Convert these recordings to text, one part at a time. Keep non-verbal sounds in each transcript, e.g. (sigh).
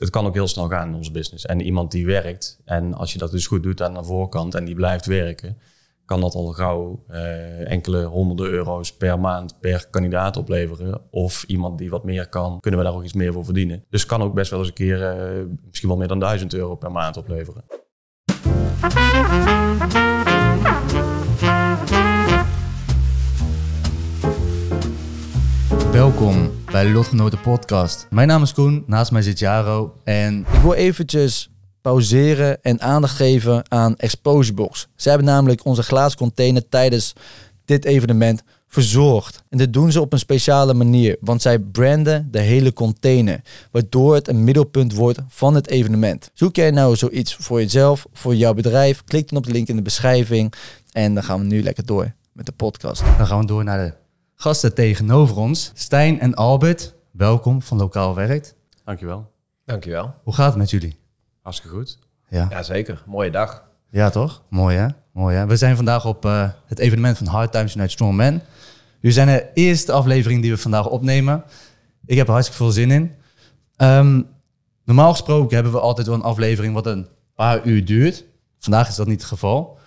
Het kan ook heel snel gaan in onze business. En iemand die werkt, en als je dat dus goed doet aan de voorkant en die blijft werken, kan dat al gauw eh, enkele honderden euro's per maand per kandidaat opleveren. Of iemand die wat meer kan, kunnen we daar ook iets meer voor verdienen. Dus kan ook best wel eens een keer eh, misschien wel meer dan 1000 euro per maand opleveren. Welkom bij Lotgenoten Podcast. Mijn naam is Koen, naast mij zit Jaro. En Ik wil eventjes pauzeren en aandacht geven aan Exposebox. Ze hebben namelijk onze glazen container tijdens dit evenement verzorgd. En dit doen ze op een speciale manier, want zij branden de hele container, waardoor het een middelpunt wordt van het evenement. Zoek jij nou zoiets voor jezelf, voor jouw bedrijf? Klik dan op de link in de beschrijving en dan gaan we nu lekker door met de podcast. dan gaan we door naar de gasten tegenover ons. Stijn en Albert, welkom van Lokaal Werkt. Dankjewel. Dankjewel. Hoe gaat het met jullie? Hartstikke goed. Ja, Jazeker, mooie dag. ja toch? Mooi hè? Mooi hè? We zijn vandaag op eh, het evenement van Hard Times United Strong Men. Jullie zijn de eerste aflevering die we vandaag opnemen. Ik heb er hartstikke veel zin in. Ehm, normaal gesproken hebben we altijd wel een aflevering wat een paar uur duurt. Vandaag is dat niet het geval.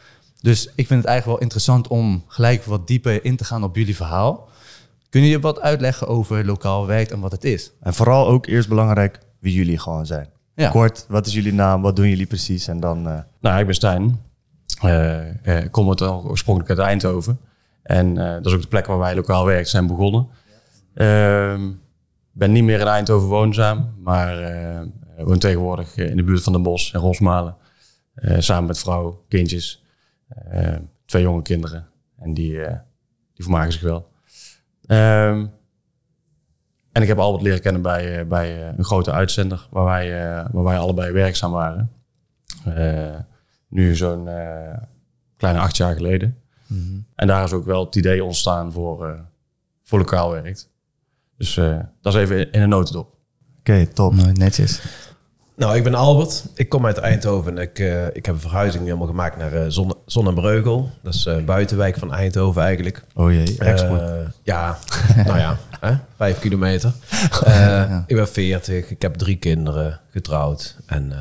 Dus ik vind het eigenlijk wel interessant om gelijk wat dieper in te gaan op jullie verhaal. Kunnen jullie wat uitleggen over lokaal werkt en wat het is? En vooral ook eerst belangrijk wie jullie gewoon zijn. Ja. Kort, wat is jullie naam? Wat doen jullie precies? En dan... eh, Nou, ik ben Stijn. Eh, eh, ik kom uit, oorspronkelijk uit Eindhoven. En eh, dat is ook de plek waar wij lokaal werk zijn begonnen. Ehm, ben niet meer in Eindhoven woonzaam, maar eh, woon tegenwoordig in de buurt van Den Bosch en Rosmalen. Eh, samen met vrouw, kindjes, twee jonge kinderen. En die, eh, die vermaken zich wel. Ehm, en ik heb Albert leren kennen bij, eh, bij eh, een grote uitzender waar wij, eh, waar wij allebei werkzaam waren. Eh, nu zo'n eh, kleine acht jaar geleden. En daar is ook wel het idee ontstaan voor, eh, voor lokaal werkt. Dus eh, dat is even in een notendop. Oké, top. Netjes. Nou, ik ben Albert. Ik kom uit Eindhoven. Ik, eh, ik heb een verhuizing helemaal gemaakt naar uh, Zon, Zon en Breugel. Dat is eh, buitenwijk van Eindhoven eigenlijk. Oh jee, export. Eh, ja, (laughs) nou ja, hè? vijf kilometer. (laughs) Eh, Ik ben 40, ik heb drie kinderen, getrouwd. En eh,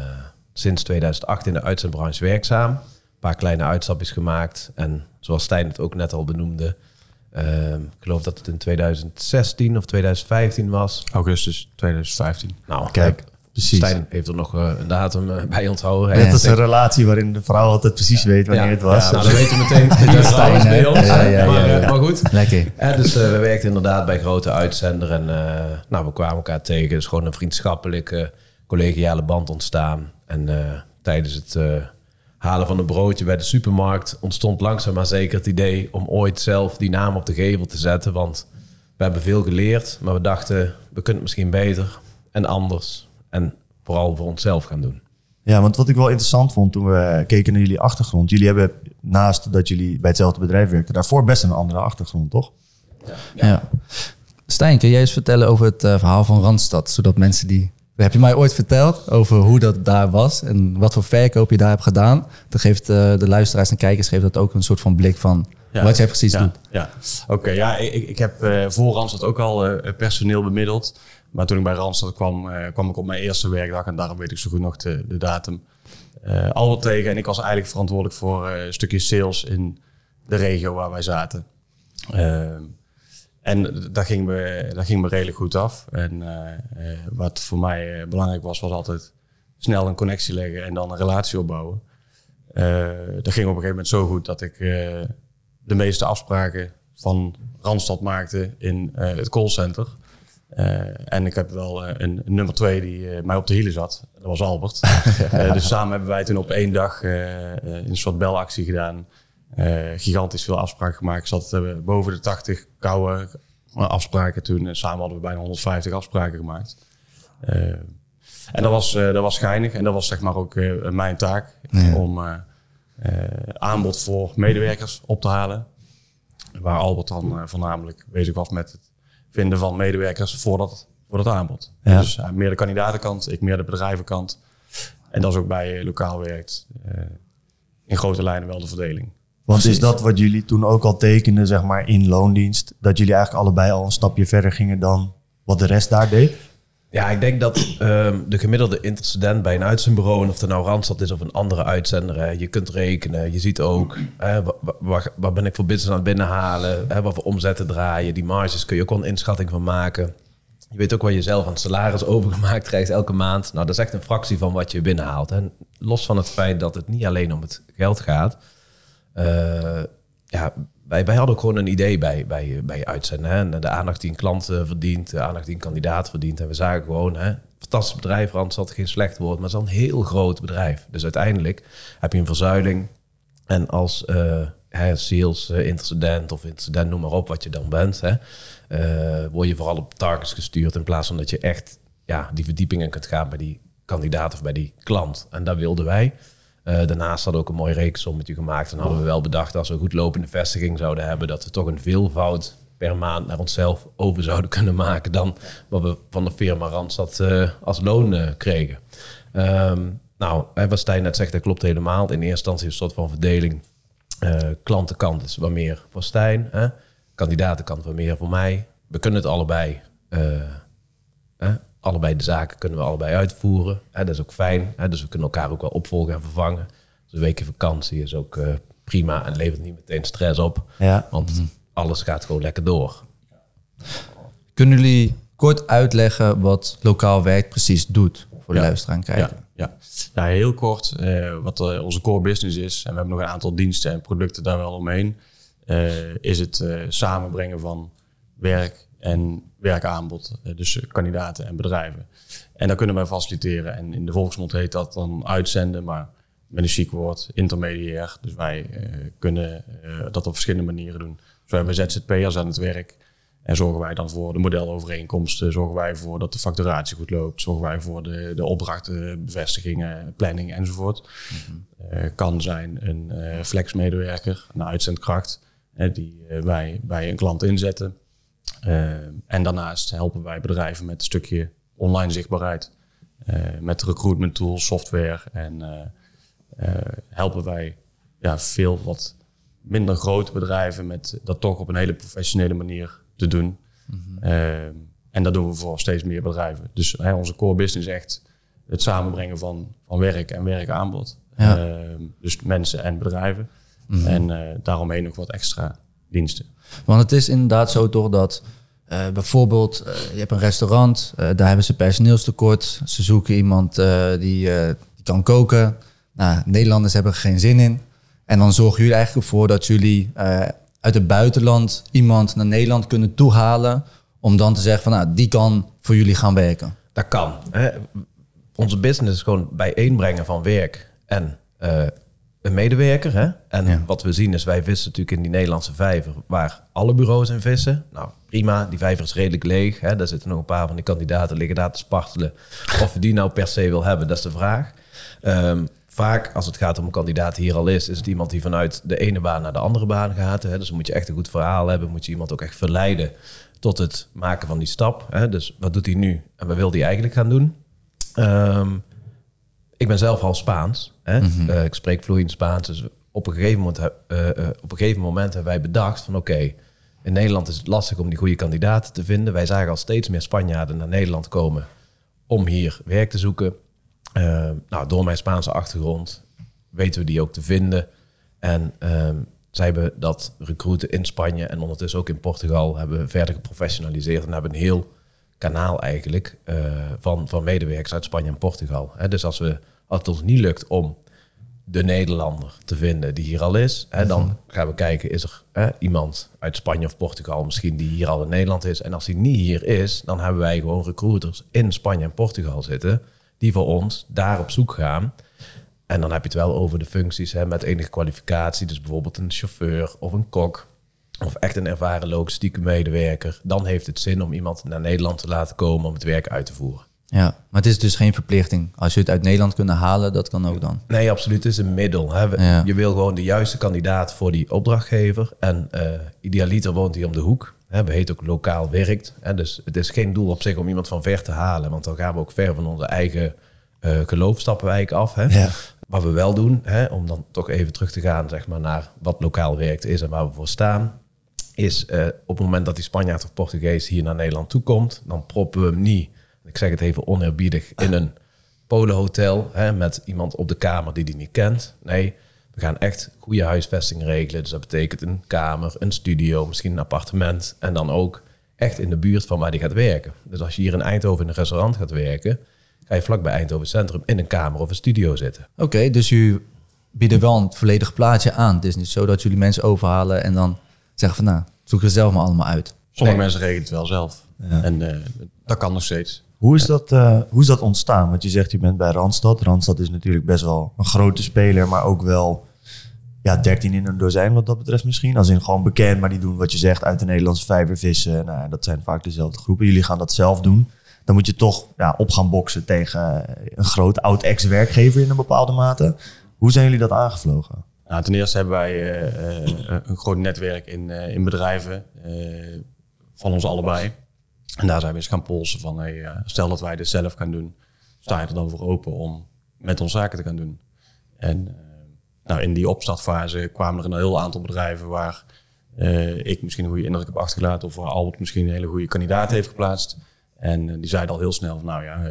sinds 2008 in de uitzendbranche werkzaam. Een paar kleine uitstapjes gemaakt. En zoals Stijn het ook net al benoemde... eh, ik geloof dat het in 2016 of 2015 was. Augustus 2015. Nou, Kijk, precies. Stijn heeft er nog eh, een datum eh, bij onthouden. Hij als een relatie waarin de vrouw altijd precies weet wanneer Ja, het was. Ja, nou, dan weet je meteen. (laughs) Is Stijn, bij ons. Ja, ja, ja, maar, ja. eh, maar goed. Lekker. Ja, dus eh, we werkten inderdaad bij grote uitzender. En eh, nou, we kwamen elkaar tegen. Dus gewoon een vriendschappelijke, collegiale band ontstaan. En eh, tijdens het eh, halen van een broodje bij de supermarkt... ontstond langzaam maar zeker het idee... om ooit zelf die naam op de gevel te zetten. Want we hebben veel geleerd. Maar we dachten, we kunnen het misschien beter en anders. En vooral voor onszelf gaan doen. Ja, want wat ik wel interessant vond toen we keken naar jullie achtergrond. Jullie hebben naast dat jullie bij hetzelfde bedrijf werkten, daarvoor best een andere achtergrond, toch? Ja. Stijn, kun jij eens vertellen over het eh, verhaal van Randstad? Zodat mensen die... Heb je mij ooit verteld over hoe dat daar was en wat voor verkoop je daar hebt gedaan? Dan geeft eh, de luisteraars en kijkers geeft dat ook een soort van blik van wat jij precies ja, doet. Ja, oké. ja, ik, ik heb eh, voor Randstad ook al eh, personeel bemiddeld. Maar toen ik bij Randstad kwam, eh, kwam ik op mijn eerste werkdag. En daarom weet ik zo goed nog de, de datum. eh Albert tegen. En ik was eigenlijk verantwoordelijk voor eh, een stukje sales in de regio waar wij zaten. En dat ging, me, dat ging me redelijk goed af. En wat voor mij belangrijk was, was altijd snel een connectie leggen en dan een relatie opbouwen. Dat ging op een gegeven moment zo goed dat ik de meeste afspraken van Randstad maakte in eh, het callcenter. Eh, en ik heb wel eh, een, een nummer twee die eh, mij op de hielen zat. Dat was Albert. (laughs) Dus samen hebben wij toen op één dag een soort belactie gedaan. Gigantisch veel afspraken gemaakt. Zat boven de 80 koude afspraken toen. Samen hadden we bijna 150 afspraken gemaakt. En dat was, eh, dat was geinig en dat was zeg maar ook mijn taak Ja. om aanbod voor medewerkers op te halen. Waar Albert dan voornamelijk bezig was met het vinden van medewerkers voor dat, voor dat aanbod. Ja. Dus eh, meer de kandidatenkant, ik meer de bedrijvenkant. En dat is ook bij eh, lokaal werkt. eh, in grote lijnen wel de verdeling. Want is dat wat jullie toen ook al tekenden, zeg maar, in loondienst? Dat jullie eigenlijk allebei al een stapje verder gingen dan wat de rest daar deed? Ja, ik denk dat ehm, de gemiddelde intercedent bij een uitzendbureau, en of het nou Randstad is of een andere uitzender, je kunt rekenen. Je ziet ook, hè, ben ik voor business aan het binnenhalen, hè, wat voor omzetten draaien, die marges kun je ook wel een inschatting van maken. Je weet ook wat je zelf aan salaris overgemaakt krijgt elke maand. Nou, dat is echt een fractie van wat je binnenhaalt. En los van het feit dat het niet alleen om het geld gaat. eh, ja, wij, hadden ook gewoon een idee bij, bij, bij uitzenden. Hè? En De aandacht die een klant eh, verdient, de aandacht die een kandidaat verdient. En we zagen gewoon, hè, fantastisch bedrijf, Randstad, geen slecht woord, maar het is wel een heel groot bedrijf. Dus uiteindelijk heb je een verzuiling. En als eh, sales, eh, intercedent of intercedent, noem maar op wat je dan bent, hè, word je vooral op targets gestuurd in plaats van dat je echt ja, die verdiepingen kunt gaan bij die kandidaat of bij die klant. En dat wilden wij. Eh, daarnaast hadden we ook een mooi rekensommetje gemaakt. En hadden we wel bedacht als we een goed lopende vestiging zouden hebben, dat we toch een veelvoud per maand naar onszelf over zouden kunnen maken dan wat we van de firma Randstad eh, als loon eh, kregen. Ehm, nou, wat Stijn net zegt, dat klopt helemaal. In eerste instantie een soort van verdeling. Klantenkant is wat meer voor Stijn. Hè? Kandidatenkant wat meer voor mij. We kunnen het allebei. hè? Allebei de zaken kunnen we allebei uitvoeren. Hè? Dat is ook fijn. Hè? Dus we kunnen elkaar ook wel opvolgen en vervangen. Dus een weekje vakantie is ook eh, prima en levert niet meteen stress op. Ja. Want alles gaat gewoon lekker door. Kunnen jullie kort uitleggen wat lokaal werk precies doet voor de Ja. luisteraar en kijker? Ja, ja. ja heel kort. eh, wat eh, onze core business is, en we hebben nog een aantal diensten en producten daar wel omheen, eh, is het eh, samenbrengen van werk en werkaanbod. Eh, dus eh, kandidaten en bedrijven. En dat kunnen wij faciliteren. En in de volksmond heet dat dan uitzenden, maar met een chic woord, intermediair. Dus wij eh, kunnen dat op verschillende manieren doen. Dus we hebben ZZP'ers aan het werk. En zorgen wij dan voor de modelovereenkomsten, zorgen wij voor dat de facturatie goed loopt, zorgen wij voor de, de opdrachten, bevestigingen, planning enzovoort. Eh, kan zijn een flexmedewerker, een uitzendkracht, die wij bij een klant inzetten. Eh, en daarnaast helpen wij bedrijven met een stukje online zichtbaarheid, eh, met recruitment tools, software en eh, helpen wij ja, veel wat minder grote bedrijven met dat toch op een hele professionele manier te doen. Eh, en dat doen we voor steeds meer bedrijven. Dus hè, onze core business is echt het samenbrengen van, van werk en werkaanbod. Ja. Eh, dus mensen en bedrijven. En eh, daaromheen nog wat extra diensten. Want het is inderdaad zo toch dat eh, bijvoorbeeld eh, je hebt een restaurant, eh, daar hebben ze personeelstekort. Ze zoeken iemand eh, die, eh, die kan koken. Nou, Nederlanders hebben er geen zin in. En dan zorgen jullie eigenlijk ervoor dat jullie eh, uit het buitenland iemand naar Nederland kunnen toehalen. Om dan te zeggen van nou, die kan voor jullie gaan werken. Dat kan. Hè. Onze business is gewoon bijeenbrengen van werk en eh, een medewerker. Hè? En Ja. wat we zien is, wij vissen natuurlijk in die Nederlandse vijver waar alle bureaus in vissen. Nou, prima, die vijver is redelijk leeg. Hè? Daar zitten nog een paar van die kandidaten liggen daar te spartelen. Of we die nou per se wil hebben, dat is de vraag. Ehm, vaak, als het gaat om een kandidaat die hier al is, is het iemand die vanuit de ene baan naar de andere baan gaat. Hè? Dus dan moet je echt een goed verhaal hebben, moet je iemand ook echt verleiden tot het maken van die stap. Hè? Dus wat doet hij nu en wat wil hij eigenlijk gaan doen? Ehm, ik ben zelf al Spaans. Hè? Eh, ik spreek vloeiend Spaans. Dus op een gegeven moment, eh, eh, op een gegeven moment hebben wij bedacht van oké, in Nederland is het lastig om die goede kandidaten te vinden. Wij zagen al steeds meer Spanjaarden naar Nederland komen om hier werk te zoeken. Nou, door mijn Spaanse achtergrond weten we die ook te vinden. En ehm, zij hebben dat recruiten in Spanje en ondertussen ook in Portugal hebben we verder geprofessionaliseerd en hebben een heel kanaal eigenlijk eh, van, van medewerkers uit Spanje en Portugal. Hè, dus als, we, als het ons niet lukt om de Nederlander te vinden die hier al is, hè, dan gaan we kijken, is er hè, iemand uit Spanje of Portugal misschien die hier al in Nederland is. En als die niet hier is, dan hebben wij gewoon recruiters in Spanje en Portugal zitten, die voor ons daar op zoek gaan. En dan heb je het wel over de functies hè, met enige kwalificatie, dus bijvoorbeeld een chauffeur of een kok. Of echt een ervaren logistieke medewerker. Dan heeft het zin om iemand naar Nederland te laten komen om het werk uit te voeren. Ja, maar het is dus geen verplichting. Als je het uit Nederland kunnen halen, dat kan ook dan. Nee, absoluut. Het is een middel. Hè. We- Ja. Je wil gewoon de juiste kandidaat voor die opdrachtgever. En eh, idealiter woont hij om de hoek. Hè. We heet ook lokaal werkt. Hè. Dus het is geen doel op zich om iemand van ver te halen. Want dan gaan we ook ver van onze eigen eh, geloof stappen wij eigenlijk af. Hè. Ja. Wat we wel doen, hè, om dan toch even terug te gaan zeg maar, naar wat lokaal werkt is en waar we voor staan. Is eh, op het moment dat die Spanjaard of Portugees hier naar Nederland toekomt, dan proppen we hem niet, ik zeg het even oneerbiedig, in een polenhotel hè, met iemand op de kamer die die niet kent. Nee, we gaan echt goede huisvesting regelen. Dus dat betekent een kamer, een studio, misschien een appartement. En dan ook echt in de buurt van waar die gaat werken. Dus als je hier in Eindhoven in een restaurant gaat werken, ga je vlakbij Eindhoven Centrum in een kamer of een studio zitten. Oké, dus jullie bieden wel een volledig plaatje aan. Het is niet zo dat jullie mensen overhalen en dan zeggen van nou, zoek er zelf maar allemaal uit. Sommige Nee. mensen regelen het wel zelf. En eh, dat kan nog steeds. Hoe is, dat, eh, hoe is dat ontstaan? Want je zegt je bent bij Randstad. Randstad is natuurlijk best wel een grote speler, maar ook wel ja, 13 in een dozijn wat dat betreft misschien. Als in gewoon bekend, maar die doen wat je zegt uit de Nederlandse vijver vissen. Nou, dat zijn vaak dezelfde groepen. Jullie gaan dat zelf doen. Dan moet je toch ja, op gaan boksen tegen een groot oud ex-werkgever in een bepaalde mate. Hoe zijn jullie dat aangevlogen? Nou, ten eerste hebben wij eh, eh, een groot netwerk in, eh, in bedrijven van ons allebei. En daar zijn we eens gaan polsen van, hey, stel dat wij dit zelf gaan doen, sta je er dan voor open om met ons zaken te gaan doen? En nou, in die opstartfase kwamen er een heel aantal bedrijven waar ik misschien een goede indruk heb achtergelaten of waar Albert misschien een hele goede kandidaat heeft geplaatst. En die zeiden al heel snel van, nou ja,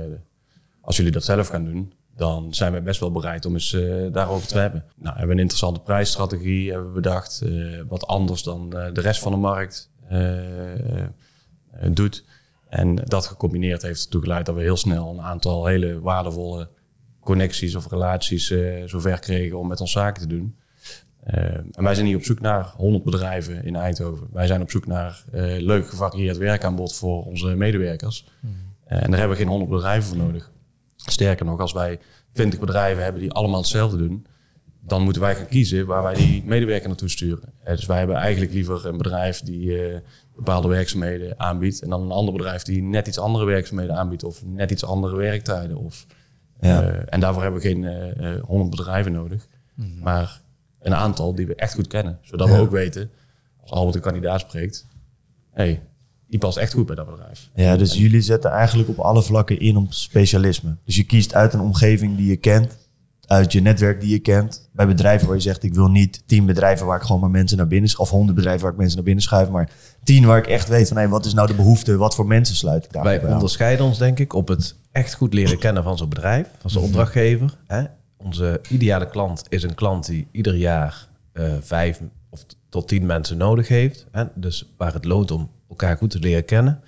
als jullie dat zelf gaan doen, dan zijn we best wel bereid om eens eh, daarover te hebben. Nou, hebben we een interessante prijsstrategie hebben we bedacht, eh, wat anders dan eh, de rest van de markt doet. En dat gecombineerd heeft ertoe geleid dat we heel snel een aantal hele waardevolle connecties of relaties zover kregen om met ons zaken te doen. En wij zijn niet op zoek naar 100 bedrijven in Eindhoven. Wij zijn op zoek naar eh, leuk gevarieerd werkaanbod voor onze medewerkers. Eh, en daar hebben we geen 100 bedrijven voor nodig. Sterker nog, als wij 20 bedrijven hebben die allemaal hetzelfde doen, dan moeten wij gaan kiezen waar wij die medewerker naartoe sturen. Dus wij hebben eigenlijk liever een bedrijf die eh, bepaalde werkzaamheden aanbiedt en dan een ander bedrijf die net iets andere werkzaamheden aanbiedt of net iets andere werktijden. Of, Ja. eh, en daarvoor hebben we geen eh, eh, 100 bedrijven nodig, maar een aantal die we echt goed kennen. Zodat we ook weten, als Albert een kandidaat spreekt, hey, die past echt goed bij dat bedrijf. Ja, dus jullie zetten eigenlijk op alle vlakken in op specialisme. Dus je kiest uit een omgeving die je kent, uit je netwerk die je kent. Bij bedrijven waar je zegt, ik wil niet tien bedrijven waar ik gewoon maar mensen naar binnen, of honderd bedrijven waar ik mensen naar binnen schuif, maar tien waar ik echt weet van, hey, wat is nou de behoefte, wat voor mensen sluit ik daar Wij aan? onderscheiden ons denk ik op het echt goed leren kennen van zo'n bedrijf, van zijn opdrachtgever. Hè? Onze ideale klant is een klant die ieder jaar eh, vijf of tot tien mensen nodig heeft. Hè? Dus waar het loont om elkaar goed te leren kennen.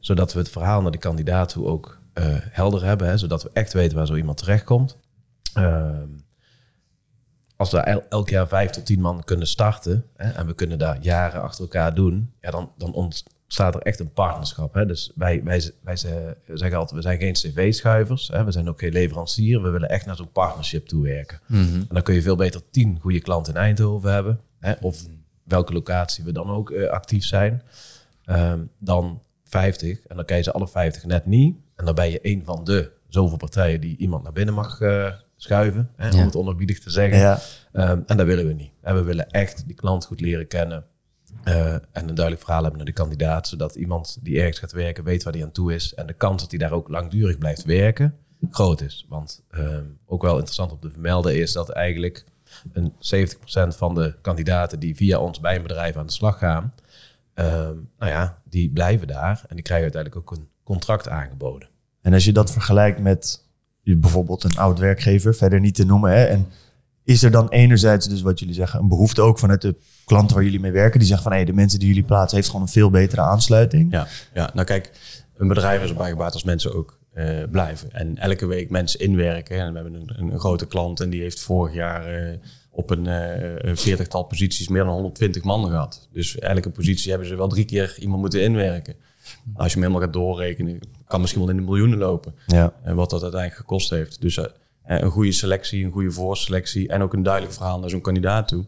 Zodat we het verhaal naar de kandidaat toe ook eh, helder hebben. Hè? Zodat we echt weten waar zo iemand terechtkomt. Ehm, als we el- elk jaar vijf tot tien man kunnen starten hè, en we kunnen daar jaren achter elkaar doen, ja, dan, dan ontstaat er echt een partnerschap. Hè. Dus wij, wij, wij ze- zeggen altijd, we zijn geen cv-schuivers, we zijn ook geen leverancier, we willen echt naar zo'n partnership toe werken. En dan kun je veel beter tien goede klanten in Eindhoven hebben, hè, of welke locatie we dan ook eh, actief zijn, ehm, dan 50. En dan krijg je ze alle 50 net niet. En dan ben je een van de zoveel partijen die iemand naar binnen mag eh, schuiven, hè, om het onerbiedig te zeggen. Ja, Ehm, en dat willen we niet. En we willen echt die klant goed leren kennen. eh, en een duidelijk verhaal hebben naar de kandidaat. Zodat iemand die ergens gaat werken weet waar hij aan toe is. En de kans dat hij daar ook langdurig blijft werken groot is. Want ehm, ook wel interessant om te vermelden is dat eigenlijk een 70% van de kandidaten die via ons bij een bedrijf aan de slag gaan. ehm, nou ja, die blijven daar. En die krijgen uiteindelijk ook een contract aangeboden. En als je dat vergelijkt met je- bijvoorbeeld een oud werkgever, verder niet te noemen. Hè, en is er dan enerzijds, dus wat jullie zeggen, een behoefte ook vanuit de klanten waar jullie mee werken, die zeggen van hé, de mensen die jullie plaatsen heeft gewoon een veel betere aansluiting. Ja, ja, nou kijk, een bedrijf is erbij gebaat als mensen ook eh, blijven. En elke week mensen inwerken. En we hebben een, een, grote klant en die heeft vorig jaar eh, op een eh, een veertigtal posities meer dan 120 man gehad. Dus elke positie hebben ze wel drie keer iemand moeten inwerken. Als je hem helemaal gaat doorrekenen, kan misschien wel in de miljoenen lopen. Ja. En wat dat uiteindelijk gekost heeft. Dus een goede selectie, een goede voorselectie en ook een duidelijk verhaal naar zo'n kandidaat toe.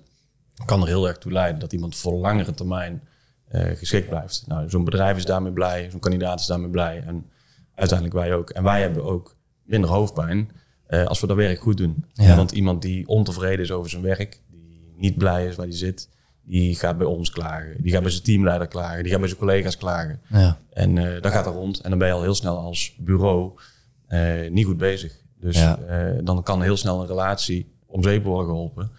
Kan er heel erg toe leiden dat iemand voor langere termijn geschikt blijft. Nou, zo'n bedrijf is daarmee blij, zo'n kandidaat is daarmee blij. En uiteindelijk wij ook. En wij hebben ook minder hoofdpijn eh, als we dat werk goed doen. Ja. want iemand die ontevreden is over zijn werk, die niet blij is waar hij zit, die gaat bij ons klagen. Die gaat bij zijn teamleider klagen. Die gaat bij zijn collega's klagen. Ja. En eh dat gaat er rond. En dan ben je al heel snel als bureau eh, niet goed bezig. Dus dan kan heel snel een relatie om zeep worden geholpen.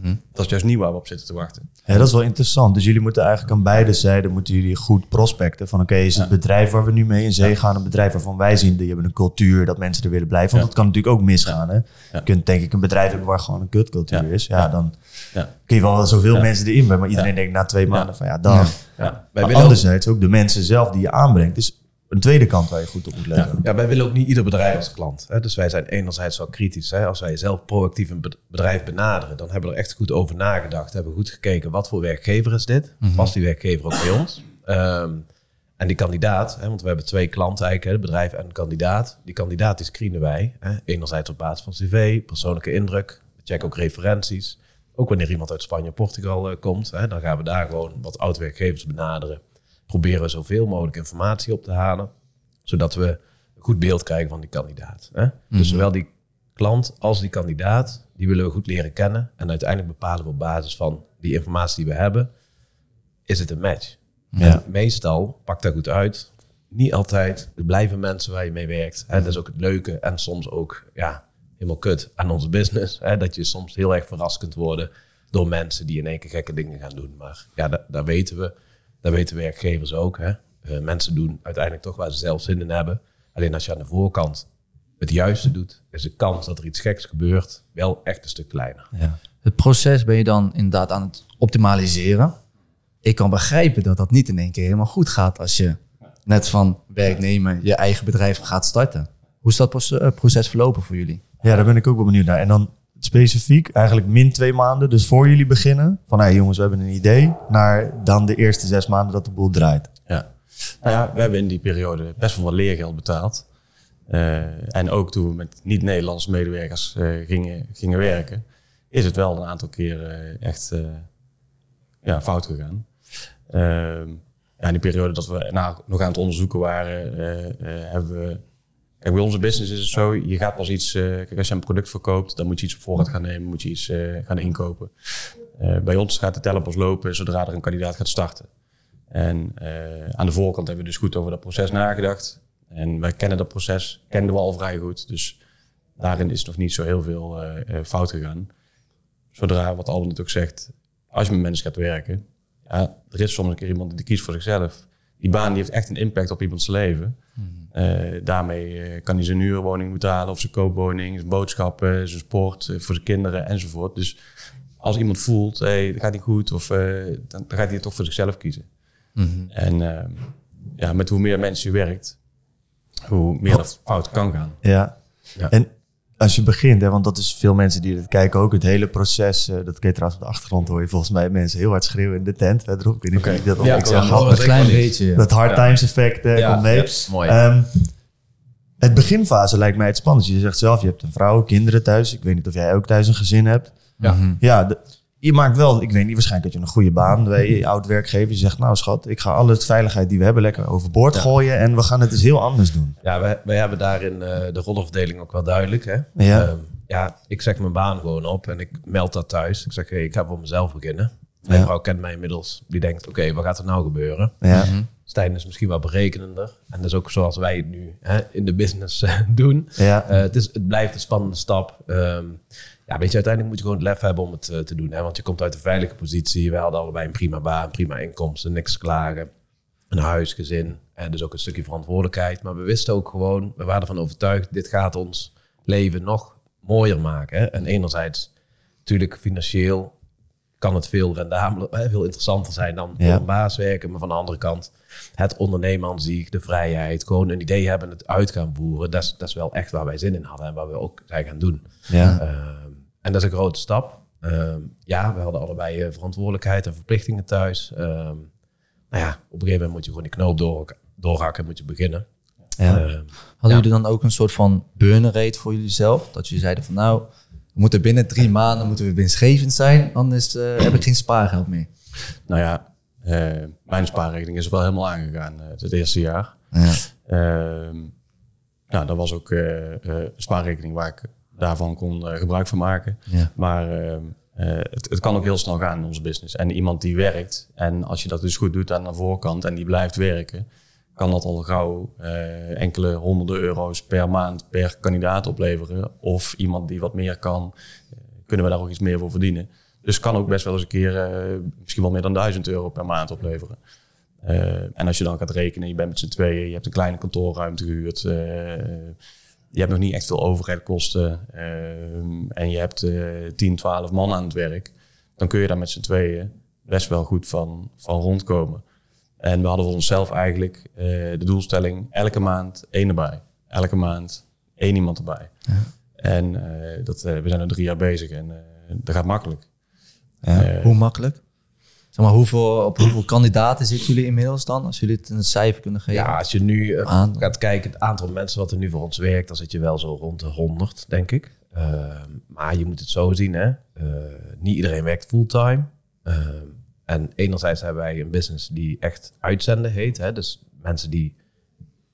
Mhm. Dat is juist niet waar we op zitten te wachten. Ja, dat is wel interessant. Dus jullie moeten eigenlijk aan beide zijden moeten jullie goed prospecten. Van oké, is het Ja. bedrijf waar we nu mee in zee gaan, een bedrijf waarvan wij zien, die hebben een cultuur, dat mensen er willen blijven. Want Ja. dat kan natuurlijk ook misgaan. Hè? Ja. Je kunt denk ik een bedrijf hebben waar gewoon een kutcultuur Ja. is. Ja, dan Ja. kun je wel zoveel Ja. mensen erin hebben. Maar iedereen Ja. denkt na twee maanden Ja. van ja, dan. Maar anderzijds ook de mensen zelf die je aanbrengt. is een tweede kant waar je goed op moet letten. ja, wij willen ook niet ieder bedrijf als klant. Hè? Dus wij zijn enerzijds wel kritisch. Hè? Als wij zelf proactief een bed- bedrijf benaderen, dan hebben we er echt goed over nagedacht. Hebben we goed gekeken, wat voor werkgever is dit? Past die werkgever ook bij ons? Ehm, en die kandidaat, hè, want we hebben twee klanten eigenlijk, hè, het bedrijf en een kandidaat. Die kandidaat die screenen wij. Hè? Enerzijds op basis van cv, persoonlijke indruk. We checken ook referenties. Ook wanneer iemand uit Spanje of Portugal eh, komt, hè, dan gaan we daar gewoon wat oud-werkgevers benaderen. Proberen we zoveel mogelijk informatie op te halen, zodat we een goed beeld krijgen van die kandidaat. Hè? Dus zowel die klant als die kandidaat, die willen we goed leren kennen. En uiteindelijk bepalen we op basis van die informatie die we hebben, is het een match. Ja. En meestal pakt dat goed uit. Niet altijd. Er blijven mensen waar je mee werkt. Hè? Dat is ook het leuke en soms ook ja, helemaal kut aan onze business. Hè? Dat je soms heel erg verrast kunt worden door mensen die in één keer gekke dingen gaan doen. Maar ja, dat, dat weten we. Dat weten werkgevers ook. Hè? Eh, mensen doen uiteindelijk toch waar ze zelf zin in hebben. Alleen als je aan de voorkant het juiste doet, is de kans dat er iets geks gebeurt wel echt een stuk kleiner. Ja. Het proces ben je dan inderdaad aan het optimaliseren. Ik kan begrijpen dat dat niet in één keer helemaal goed gaat als je net van werknemer je eigen bedrijf gaat starten. Hoe is dat eh, proces verlopen voor jullie? Ja, daar ben ik ook wel benieuwd naar. En dan specifiek, eigenlijk min twee maanden, dus voor jullie beginnen. Van hé jongens, we hebben een idee. Naar dan de eerste zes maanden dat de boel draait. Ja. Nou ja, we hebben in die periode best wel wat leergeld betaald. Eh, en ook toen we met niet-Nederlandse medewerkers eh, gingen, gingen werken, is het wel een aantal keer eh, echt ja, fout gegaan. Ehm, ja, in die periode dat we nou, nog aan het onderzoeken waren, hebben we. Kijk, bij onze business is het zo, je gaat pas iets, eh, als je een product verkoopt, dan moet je iets op voorraad gaan nemen, moet je iets eh, gaan inkopen. Eh, bij ons gaat de teller pas lopen zodra er een kandidaat gaat starten. En aan de voorkant hebben we dus goed over dat proces nagedacht. En wij kennen dat proces, kenden we al vrij goed. Dus daarin is nog niet zo heel veel fout gegaan. Zodra, wat Albert natuurlijk zegt, als je met mensen gaat werken, ja, er is soms een keer iemand die kiest voor zichzelf. Die baan die heeft echt een impact op iemands leven. Eh, daarmee eh, kan hij zijn huurwoning betalen of zijn koopwoning, zijn boodschappen, zijn sport eh, voor zijn kinderen enzovoort. Dus als iemand voelt, hey, dat gaat niet goed, of, eh, dan, dan gaat hij het toch voor zichzelf kiezen. En eh, ja, met hoe meer mensen je werkt, hoe meer dat fout kan gaan. Ja. Ja. En als je begint, hè, want dat is veel mensen die dit kijken ook, het hele proces, eh, dat kun je trouwens op de achtergrond hoor je volgens mij mensen heel hard schreeuwen in de tent verderop. Ik weet niet of Oké. jullie dat ook Ja, ik ik zag. een het klein beetje. ja. Dat hard times effect eh, Ja, komt mee. mooi. Ehm, het beginfase lijkt mij het spannendste. Je zegt zelf, je hebt een vrouw, kinderen thuis. Ik weet niet of jij ook thuis een gezin hebt. Ja. Ja, de- je maakt wel, ik weet niet, waarschijnlijk dat je een goede baan bij je oud werkgever. Je zegt, nou schat, ik ga alle veiligheid die we hebben lekker overboord Ja. gooien. En we gaan het eens heel anders doen. Ja, wij, wij hebben daarin eh, de rollenverdeling ook wel duidelijk. Hè? Ja. Ehm, ja, ik zeg mijn baan gewoon op en ik meld dat thuis. Ik zeg, hey, ik ga voor mezelf beginnen. Mijn Ja. vrouw kent mij inmiddels. Die denkt, oké, wat gaat er nou gebeuren? Ja. Stijn is misschien wat berekenender. En dat is ook zoals wij het nu hè, in de business eh, (laughs) doen. Ja. Eh, het, is, het blijft een spannende stap. Ehm, ja, weet je, uiteindelijk moet je gewoon het lef hebben om het eh, te doen. Hè? Want je komt uit een veilige positie. We hadden allebei een prima baan, prima inkomsten, niks klagen. Een huis, gezin. En dus ook een stukje verantwoordelijkheid. Maar we wisten ook gewoon, we waren ervan overtuigd, dit gaat ons leven nog mooier maken. Hè? En enerzijds, natuurlijk financieel kan het veel rendabeler, veel interessanter zijn dan voor Ja. een baas werken. Maar van de andere kant, het ondernemen aan zich, de vrijheid, gewoon een idee hebben, het uit gaan voeren. Dat is, dat is wel echt waar wij zin in hadden en waar we ook zijn gaan doen. Ja. Ehm, en dat is een grote stap. Ehm, ja, we hadden allebei eh, verantwoordelijkheid en verplichtingen thuis. Ehm, nou ja, op een gegeven moment moet je gewoon die knoop door, doorhakken en moet je beginnen. Ja. Hadden Ja. jullie dan ook een soort van burn rate voor jullie zelf? Dat jullie zeiden van nou, we moeten binnen drie maanden moeten we winstgevend zijn, anders eh, heb ik geen spaargeld meer. Nou ja, mijn spaarrekening is wel helemaal aangegaan eh, het eerste jaar. Ja. Ehm, nou, dat was ook eh, eh, een spaarrekening waar ik daarvan kon eh, gebruik van maken. Ja. Maar eh, eh, het, het kan ook heel snel gaan in onze business. En iemand die werkt, en als je dat dus goed doet aan de voorkant en die blijft werken, kan dat al gauw eh, enkele honderden euro's per maand per kandidaat opleveren. Of iemand die wat meer kan, eh, kunnen we daar ook iets meer voor verdienen. Dus het kan ook best wel eens een keer eh, misschien wel meer dan 1000 euro per maand opleveren. Eh, en als je dan gaat rekenen, je bent met z'n tweeën, je hebt een kleine kantoorruimte gehuurd. eh, je hebt nog niet echt veel overheidkosten. eh, en je hebt eh 10, 12 man aan het werk. Dan kun je daar met z'n tweeën best wel goed van, van rondkomen. En we hadden voor onszelf eigenlijk de doelstelling elke maand één erbij. Elke maand één iemand erbij. En eh, dat, we zijn er drie jaar bezig en dat gaat makkelijk. Ja. Eh, Hoe makkelijk? Zeg maar, hoeveel, op hoeveel (clears throat) kandidaten zitten jullie inmiddels dan? Als jullie het een cijfer kunnen geven. Ja, als je nu eh, Aan. gaat kijken, het aantal mensen wat er nu voor ons werkt, dan zit je wel zo rond de 100, denk ik. Uh, maar je moet het zo zien, hè. Uh, niet iedereen werkt fulltime. Uh, en enerzijds hebben wij een business die echt uitzenden heet. Hè? Dus mensen die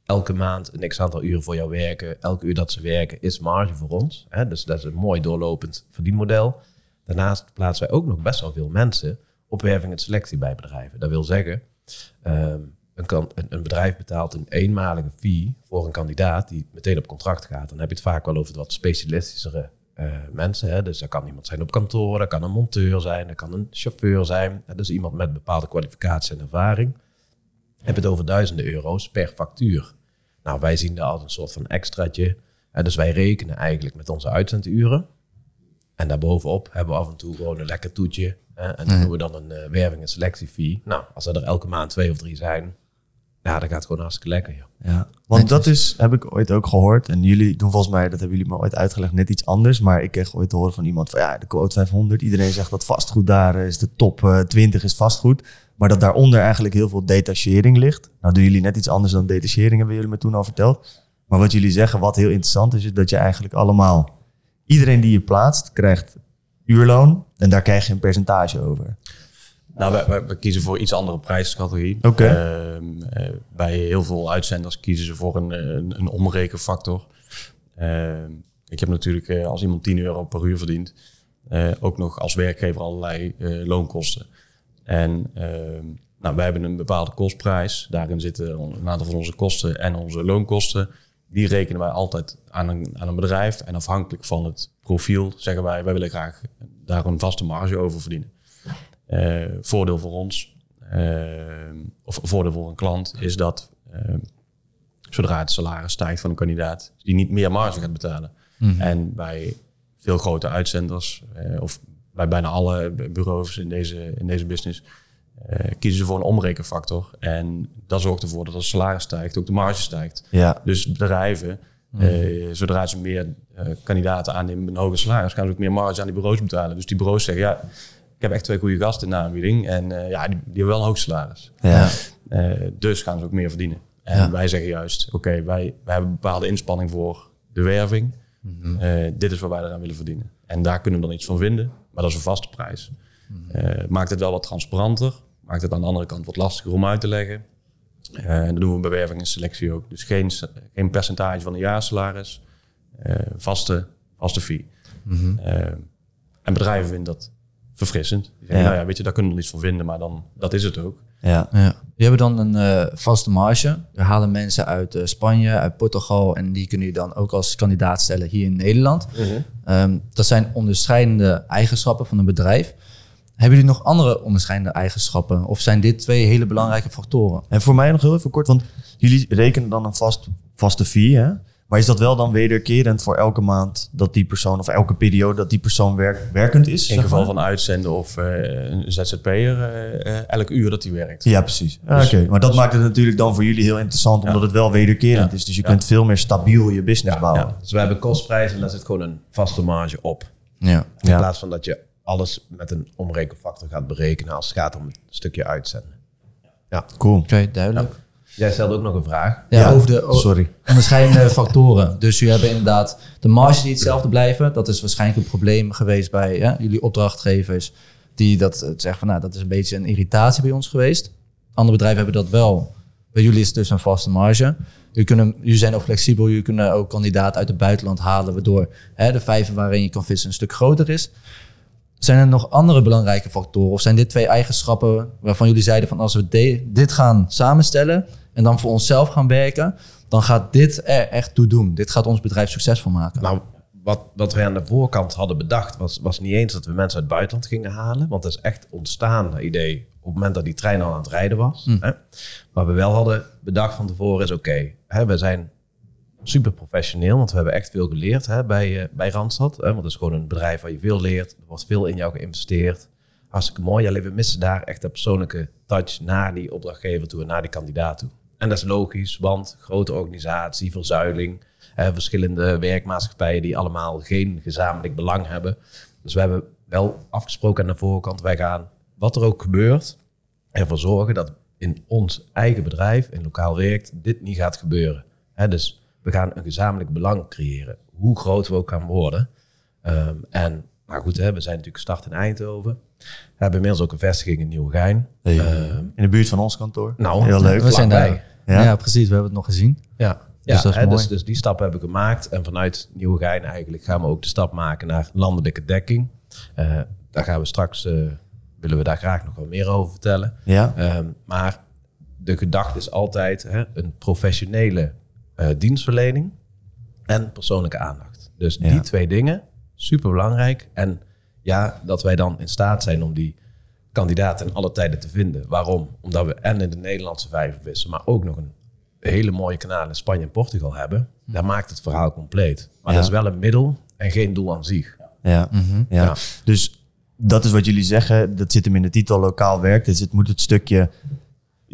elke maand een x-aantal uren voor jou werken. Elke uur dat ze werken is marge voor ons. Hè? Dus dat is een mooi doorlopend verdienmodel. Daarnaast plaatsen wij ook nog best wel veel mensen op werving en selectie bij bedrijven. Dat wil zeggen, um, een, kan, een, bedrijf betaalt een eenmalige fee voor een kandidaat die meteen op contract gaat. Dan heb je het vaak wel over wat specialistischere uh, mensen. Hè? Dus dat kan iemand zijn op kantoor, dat kan een monteur zijn, dat kan een chauffeur zijn. Dus iemand met bepaalde kwalificatie en ervaring. Heb het over duizenden euro's per factuur. Nou, wij zien dat als een soort van extraatje. Dus wij rekenen eigenlijk met onze uitzenduren. En daarbovenop hebben we af en toe gewoon een lekker toetje. Hè? En dan doen we dan een uh, werving- en selectiefee. Nou, als er, er elke maand twee of drie zijn, ja, dan gaat het gewoon hartstikke lekker. Joh. Ja, want dat is, heb ik ooit ook gehoord. En jullie doen volgens mij, dat hebben jullie me ooit uitgelegd, net iets anders. Maar ik kreeg ooit te horen van iemand van ja, de quote 500. Iedereen zegt dat vastgoed daar is de top uh, 20 is vastgoed. Maar dat daaronder eigenlijk heel veel detachering ligt. Nou doen jullie net iets anders dan detachering, hebben jullie me toen al verteld. Maar wat jullie zeggen, wat heel interessant is, is dat je eigenlijk allemaal... Iedereen die je plaatst, krijgt uurloon. En daar krijg je een percentage over. Nou, we, kiezen voor iets andere prijscategorie. Oké. Okay. Uh, uh, bij heel veel uitzenders kiezen ze voor een, een, een omrekenfactor. Uh, ik heb natuurlijk, eh, als iemand 10 euro per uur verdient, eh, ook nog als werkgever allerlei eh, loonkosten. En ehm, nou, wij hebben een bepaalde kostprijs. Daarin zitten een aantal van onze kosten en onze loonkosten. Die rekenen wij altijd aan een, aan een bedrijf. En afhankelijk van het profiel zeggen wij, wij willen graag daar een vaste marge over verdienen. Uh, voordeel voor ons, uh, of voordeel voor een klant, is dat uh, zodra het salaris stijgt van een kandidaat, die niet meer marge gaat betalen. Mm -hmm. En bij veel grote uitzenders, of bij bijna alle bureaus in deze, in deze business, kiezen ze voor een omrekenfactor. En dat zorgt ervoor dat als salaris stijgt, ook de marge stijgt. Ja. Dus bedrijven, mm -hmm. zodra ze meer kandidaten aannemen met een hoger salaris, gaan ze ook meer marge aan die bureaus betalen. Dus die bureaus zeggen, ja, ik heb echt twee goede gasten in de aanbieding. En ja, die, die, hebben wel een hoog salaris. Ja. Dus gaan ze ook meer verdienen. En ja. wij zeggen juist, oké, okay, wij, wij hebben een bepaalde inspanning voor de werving. Mm -hmm. uh, dit is wat wij eraan willen verdienen. En daar kunnen we dan iets van vinden. Maar dat is een vaste prijs. -hmm. maakt het wel wat transparanter. Maakt het aan de andere kant wat lastiger om uit te leggen. en dat doen we bij werving en selectie ook. Dus geen, geen percentage van een jaarsalaris. vaste, vaste fee. -hmm. en bedrijven vinden dat verfrissend. Die zeggen, ja. nou ja, weet je, daar kunnen we iets van vinden, maar dan, dat is het ook. Ja. ja. Je hebt dan een uh, vaste marge. We halen mensen uit uh, Spanje, uit Portugal en die kunnen je dan ook als kandidaat stellen hier in Nederland. -hmm. um, dat zijn onderscheidende eigenschappen van een bedrijf. Hebben jullie nog andere onderscheidende eigenschappen? Of zijn dit twee hele belangrijke factoren? En voor mij nog heel even kort, want jullie rekenen dan een vast, vaste fee, hè? Maar is dat wel dan wederkerend voor elke maand dat die persoon, of elke periode dat die persoon werk, werkend is? In geval van uitzenden of uh, een ZZP'er, uh, uh, elk uur dat hij werkt. Ja, precies. Dus, Oké, okay. maar dat maakt het natuurlijk dan voor jullie heel interessant, omdat het wel wederkerend ja. is. Dus je ja. kunt veel meer stabiel je business bouwen. Dus we hebben kostprijzen en daar zit gewoon een vaste marge op. Ja. In plaats van dat je alles met een omrekenfactor gaat berekenen als het gaat om een stukje uitzenden. Ja, cool. Oké, okay, duidelijk. Jij stelde ook nog een vraag. Ja, ja over de sorry. onderscheidende (laughs) factoren. Dus jullie hebben inderdaad de marge die hetzelfde blijven. Dat is waarschijnlijk een probleem geweest bij ja, jullie opdrachtgevers. Die dat zeggen van nou, dat is een beetje een irritatie bij ons geweest. Andere bedrijven hebben dat wel Bij jullie is het dus een vaste marge. Jullie, kunnen, jullie zijn ook flexibel. Jullie kunnen ook kandidaten uit het buitenland halen, waardoor hè, de vijver waarin je kan vissen een stuk groter is. Zijn er nog andere belangrijke factoren? Of zijn dit twee eigenschappen waarvan jullie zeiden van als we de- dit gaan samenstellen en dan voor onszelf gaan werken, dan gaat dit er echt toe doen. Dit gaat ons bedrijf succesvol maken. Nou, wat, wat wij aan de voorkant hadden bedacht, was, was niet eens dat we mensen uit het buitenland gingen halen. Want dat is echt ontstaan, dat idee, op het moment dat die trein al aan het rijden was. Hè. Wat we wel hadden bedacht van tevoren is, oké, hè, we zijn super professioneel, want we hebben echt veel geleerd hè, bij, eh, bij Randstad. Hè, want het is gewoon een bedrijf waar je veel leert. Er wordt veel in jou geïnvesteerd. Hartstikke mooi. Alleen we missen daar echt de persoonlijke touch naar die opdrachtgever toe en naar die kandidaat toe. En dat is logisch, want grote organisatie, verzuiling, hè, verschillende werkmaatschappijen die allemaal geen gezamenlijk belang hebben. Dus we hebben wel afgesproken aan de voorkant, wij gaan, wat er ook gebeurt, ervoor zorgen dat in ons eigen bedrijf, in lokaal werkt, dit niet gaat gebeuren. Dus we gaan een gezamenlijk belang creëren, hoe groot we ook gaan worden. Ehm, en nou goed, hè, we zijn natuurlijk gestart in Eindhoven. We hebben inmiddels ook een vestiging in Nieuwegein. Ehm, In de buurt van ons kantoor. nou, Heel leuk. we zijn daar. Ja. Ja. precies. We hebben het nog gezien. Ja, Dus ja dat is hè, mooi. dus, dus die stap hebben we gemaakt. En vanuit Nieuwegein eigenlijk gaan we ook de stap maken naar landelijke dekking. Eh, daar gaan we straks, eh, willen we daar graag nog wel meer over vertellen. Ja. Ehm, maar de gedachte is altijd hè, een professionele eh, dienstverlening en persoonlijke aandacht. Dus die Ja. twee dingen, super belangrijk. En ja, dat wij dan in staat zijn om die kandidaten in alle tijden te vinden. Waarom? Omdat we en in de Nederlandse vijver vissen, maar ook nog een hele mooie kanaal in Spanje en Portugal hebben. Daar maakt het verhaal compleet. Maar Ja. dat is wel een middel en geen doel aan zich. Ja. ja. Ja. Dus dat is wat jullie zeggen. Dat zit hem in de titel lokaal werk. Dus het moet het stukje...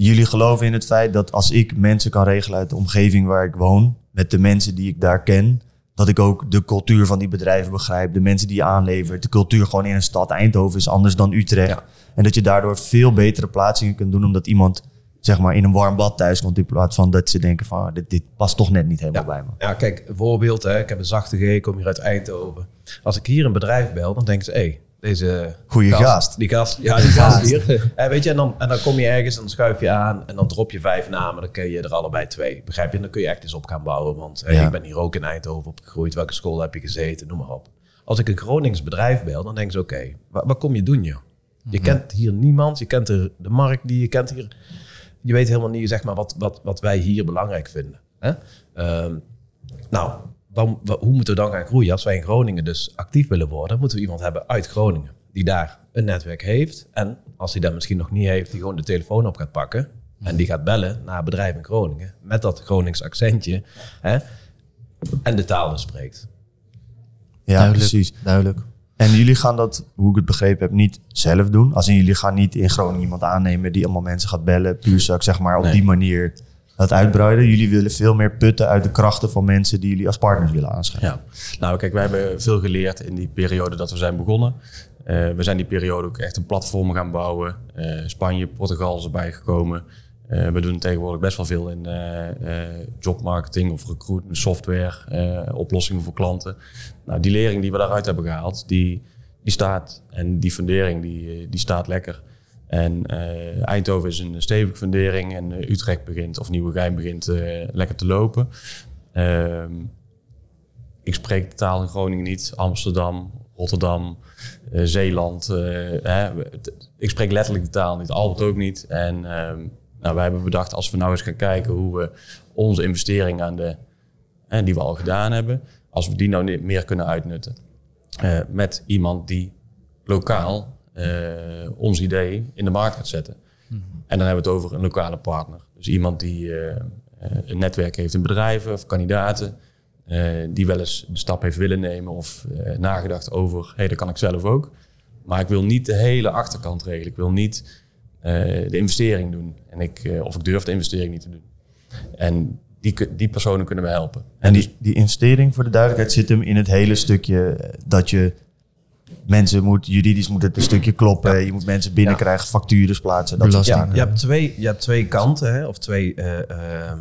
Jullie geloven in het feit dat als ik mensen kan regelen uit de omgeving waar ik woon... met de mensen die ik daar ken... dat ik ook de cultuur van die bedrijven begrijp. De mensen die je aanlevert. De cultuur gewoon in een stad. Eindhoven is anders dan Utrecht. Ja. En dat je daardoor veel betere plaatsingen kunt doen... omdat iemand zeg maar in een warm bad thuis komt... in plaats van dat ze denken van... ah, dit, dit past toch net niet helemaal bij me. Ja, kijk, voorbeeld. Hè. Ik heb een zachte G, ik kom hier uit Eindhoven. Als ik hier een bedrijf bel, dan denken ze... Hé, deze Goeie gast. Die gast, ja, die gast hier. (laughs) Eh, weet je, en dan, en dan kom je ergens en dan schuif je aan... en dan drop je vijf namen, dan ken je er allebei twee. Begrijp je? En dan kun je echt eens op gaan bouwen. Want hey, Ja. ik ben hier ook in Eindhoven opgegroeid. Welke school heb je gezeten? Noem maar op. Als ik een Gronings bedrijf bel, dan denken ze... Oké, wa- wat kom je doen, joh? Je kent hier niemand. Je kent de, de markt die je kent hier. Je weet helemaal niet zeg maar, wat, wat, wat wij hier belangrijk vinden. Hè? Ehm, nou, hoe moeten we dan gaan groeien? Als wij in Groningen dus actief willen worden, moeten we iemand hebben uit Groningen. Die daar een netwerk heeft. En als hij dat misschien nog niet heeft, die gewoon de telefoon op gaat pakken. En die gaat bellen naar een bedrijf in Groningen. Met dat Gronings accentje. Hè? En de taal dus spreekt. Ja, Duidelijk. precies. Duidelijk. En jullie gaan dat, hoe ik het begrepen heb, niet zelf doen. Als in jullie gaan niet in Groningen iemand aannemen die allemaal mensen gaat bellen. Puur zak, zeg maar, op Nee. die manier dat uitbreiden. Jullie willen veel meer putten uit de krachten van mensen die jullie als partners willen aanschrijven. Ja, nou kijk, wij hebben veel geleerd in die periode dat we zijn begonnen. Eh, we zijn die periode ook echt een platform gaan bouwen. Eh, Spanje, Portugal is erbij gekomen. Eh, we doen tegenwoordig best wel veel in jobmarketing of recruitment, software, oplossingen voor klanten. Nou, die lering die we daaruit hebben gehaald, die, die staat. En die fundering die, die staat lekker. En eh, Eindhoven is een stevige fundering en eh, Utrecht begint, of Nieuwegein begint eh, lekker te lopen. Ehm, ik spreek de taal in Groningen niet. Amsterdam, Rotterdam, Zeeland. hè. Ik spreek letterlijk de taal niet. Albert ook niet. En ehm, nou, wij hebben bedacht, als we nou eens gaan kijken hoe we onze investering aan de, hè, die we al gedaan hebben, als we die nou meer kunnen uitnutten. met iemand die lokaal ons idee in de markt gaat zetten. En dan hebben we het over een lokale partner. Dus iemand die eh, eh, een netwerk heeft in bedrijven of kandidaten. eh, die wel eens de stap heeft willen nemen of eh, nagedacht over, hé, hey, dat kan ik zelf ook. Maar ik wil niet de hele achterkant regelen. Ik wil niet eh, de investering doen. En ik, eh, of ik durf de investering niet te doen. En die, die personen kunnen we helpen. En die, die investering, voor de duidelijkheid, zit hem in het hele stukje eh, dat je mensen moet, juridisch moet het een stukje kloppen. Je moet mensen binnenkrijgen, factures plaatsen. Dat soort Belasting. dingen. Ja, je hebt twee, je hebt twee kanten, hè? of twee. eh, ehm,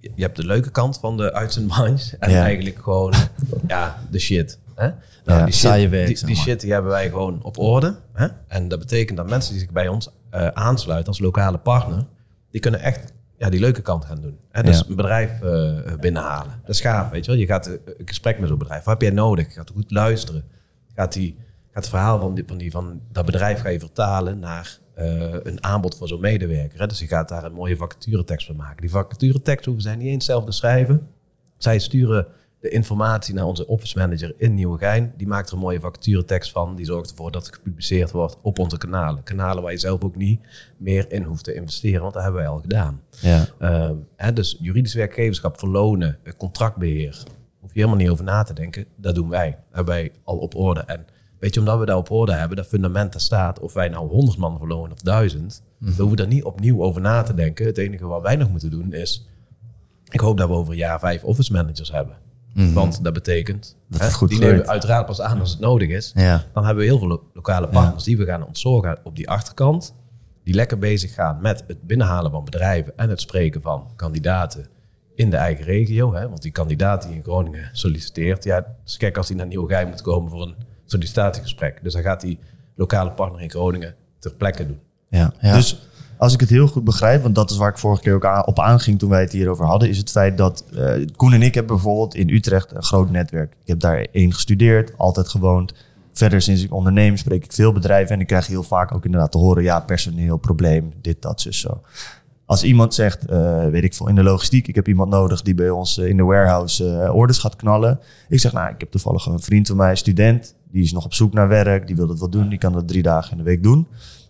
je hebt de leuke kant van de uitzendbranche en Ja. eigenlijk gewoon (laughs) ja, de shit. Hè? Nou, Ja, die saaie shit, werk, die, zeg die maar. shit die hebben wij gewoon op orde. Hè? En dat betekent dat mensen die zich bij ons eh, aansluiten als lokale partner, die kunnen echt ja, die leuke kant gaan doen. Hè? Dus Ja. een bedrijf eh, binnenhalen. Dat is gaaf, weet je wel. Je gaat een gesprek met zo'n bedrijf. Wat heb jij nodig? Je gaat goed luisteren. Gaat, die, gaat het verhaal van, die, van, die, van dat bedrijf ga je vertalen naar eh, een aanbod voor zo'n medewerker. Hè? Dus je gaat daar een mooie vacaturetekst van maken. Die vacaturetekst hoeven zij niet eens zelf te schrijven. Zij sturen de informatie naar onze office manager in Nieuwegein. Die maakt er een mooie vacaturetekst van. Die zorgt ervoor dat het gepubliceerd wordt op onze kanalen. Kanalen waar je zelf ook niet meer in hoeft te investeren, want dat hebben wij al gedaan. Ja. Ehm, hè, dus juridisch werkgeverschap verlonen, eh, contractbeheer. Hoef je helemaal niet over na te denken. Dat doen wij. Hebben wij al op orde. En weet je, omdat we daar op orde hebben, dat fundament daar staat, of wij nou 100 man verlonen of 1000, we hoeven daar niet opnieuw over na te denken. Het enige wat wij nog moeten doen is, ik hoop dat we over een jaar vijf office managers hebben. Want dat betekent, Dat hè, het goed die nemen we uiteraard pas aan als het nodig is. Ja. Dan hebben we heel veel lo- lokale partners die we gaan ontzorgen op die achterkant. Die lekker bezig gaan met het binnenhalen van bedrijven en het spreken van kandidaten in de eigen regio. Hè? Want die kandidaat die in Groningen solliciteert, ja, het is gek als hij naar Nieuwegein moet komen voor een sollicitatiegesprek. Dus dan gaat die lokale partner in Groningen ter plekke doen. Ja. Ja. Dus als ik het heel goed begrijp, want dat is waar ik vorige keer ook op aanging toen wij het hierover hadden, is het feit dat eh, Koen en ik hebben bijvoorbeeld in Utrecht een groot netwerk. Ik heb daar één gestudeerd, altijd gewoond. Verder sinds ik onderneem spreek ik veel bedrijven en ik krijg heel vaak ook inderdaad te horen, ja, personeel, probleem, dit, dat, zus, zo. Als iemand zegt, eh, weet ik veel, in de logistiek, ik heb iemand nodig die bij ons eh, in de warehouse eh, orders gaat knallen. Ik zeg, nou, ik heb toevallig een vriend van mij, student, die is nog op zoek naar werk, die wil dat wel doen, die kan dat drie dagen in de week doen.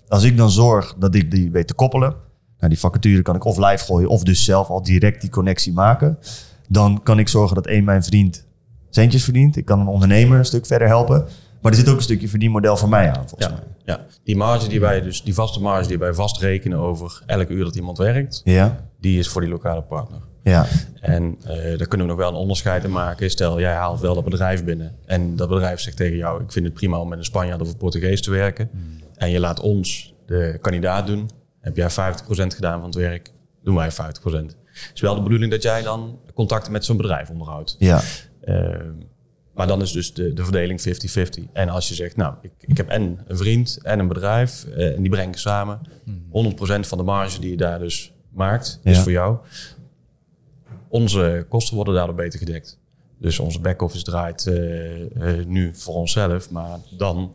Als ik dan zorg dat ik die weet te koppelen, nou, die vacature kan ik of live gooien of dus zelf al direct die connectie maken. Dan kan ik zorgen dat één mijn vriend centjes verdient. Ik kan een ondernemer een stuk verder helpen. Maar er zit ook een stukje verdienmodel voor mij aan, volgens Ja, mij. ja, die marge die wij dus, die vaste marge die wij vastrekenen over elke uur dat iemand werkt, Ja, die is voor die lokale partner. ja, En eh, daar kunnen we nog wel een onderscheid in maken. Stel, jij haalt wel dat bedrijf binnen. En dat bedrijf zegt tegen jou, ik vind het prima om met een Spanjaard of een Portugees te werken. En je laat ons de kandidaat doen. Heb jij 50% gedaan van het werk, doen wij 50%. Het is wel de bedoeling dat jij dan contacten met zo'n bedrijf onderhoudt. ja. Ehm, maar dan is dus de, de verdeling 50-50. En als je zegt, nou, ik, ik heb en een vriend en een bedrijf eh, en die breng ik samen. 100% van de marge die je daar dus maakt, is Ja. voor jou. Onze kosten worden daardoor beter gedekt. Dus onze back-office draait eh, eh, nu voor onszelf, maar dan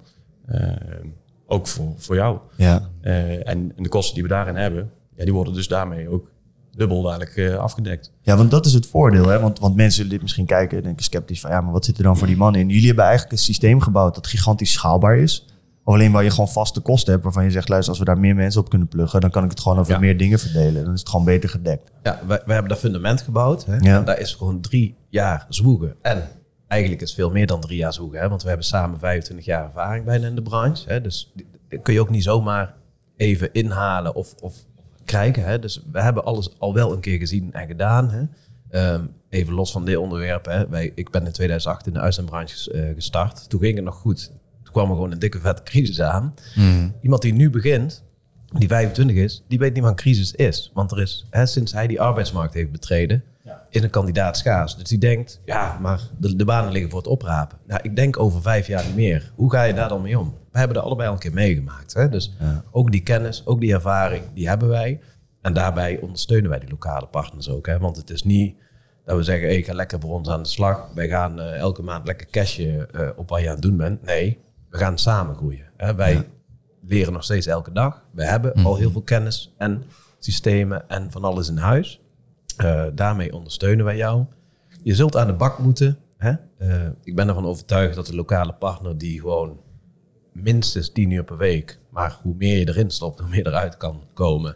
ook voor, voor jou. ja. Eh, en, en de kosten die we daarin hebben, ja, die worden dus daarmee ook dubbel dadelijk eh, afgedekt. Ja, want dat is het voordeel. Hè? Want, want mensen zullen dit misschien kijken en denken sceptisch van... ja, maar wat zit er dan voor die mannen in? Jullie hebben eigenlijk een systeem gebouwd dat gigantisch schaalbaar is. Of alleen waar je gewoon vaste kosten hebt... waarvan je zegt, luister, als we daar meer mensen op kunnen pluggen... dan kan ik het gewoon over Ja. meer dingen verdelen. Dan is het gewoon beter gedekt. Ja, wij, wij hebben dat fundament gebouwd. Hè? Ja. En daar is gewoon drie jaar zwoegen. En eigenlijk is het veel meer dan drie jaar zwoegen. Hè? Want we hebben samen 25 jaar ervaring bijna in de branche. Hè? Dus kun je ook niet zomaar even inhalen of, of krijgen. Hè? Dus we hebben alles al wel een keer gezien en gedaan. Hè? Ehm, even los van dit onderwerp. Hè? Wij, ik ben in 2008 in de uitzendbranche eh, gestart. Toen ging het nog goed. Toen kwam er gewoon een dikke vette crisis aan. Iemand die nu begint, die 25 is, die weet niet wat een crisis is. Want er is, hè, sinds hij die arbeidsmarkt heeft betreden, is een kandidaat schaars. Dus die denkt, ja, maar de, de banen liggen voor het oprapen. Nou, ik denk over vijf jaar niet meer. Hoe ga je daar dan mee om? We hebben er allebei al een keer meegemaakt. Hè? Dus ook die kennis, ook die ervaring, die hebben wij. En daarbij ondersteunen wij die lokale partners ook. Hè? Want het is niet dat we zeggen, hey, ga lekker voor ons aan de slag. Wij gaan eh, elke maand lekker cashje eh, op wat je aan het doen bent. Nee, we gaan samen groeien. Hè? Wij leren nog steeds elke dag. We hebben al heel veel kennis en systemen en van alles in huis. Eh, daarmee ondersteunen wij jou. Je zult aan de bak moeten. Hè? Ik ben ervan overtuigd dat de lokale partner die gewoon minstens 10 uur per week, maar hoe meer je erin stopt, hoe meer eruit kan komen,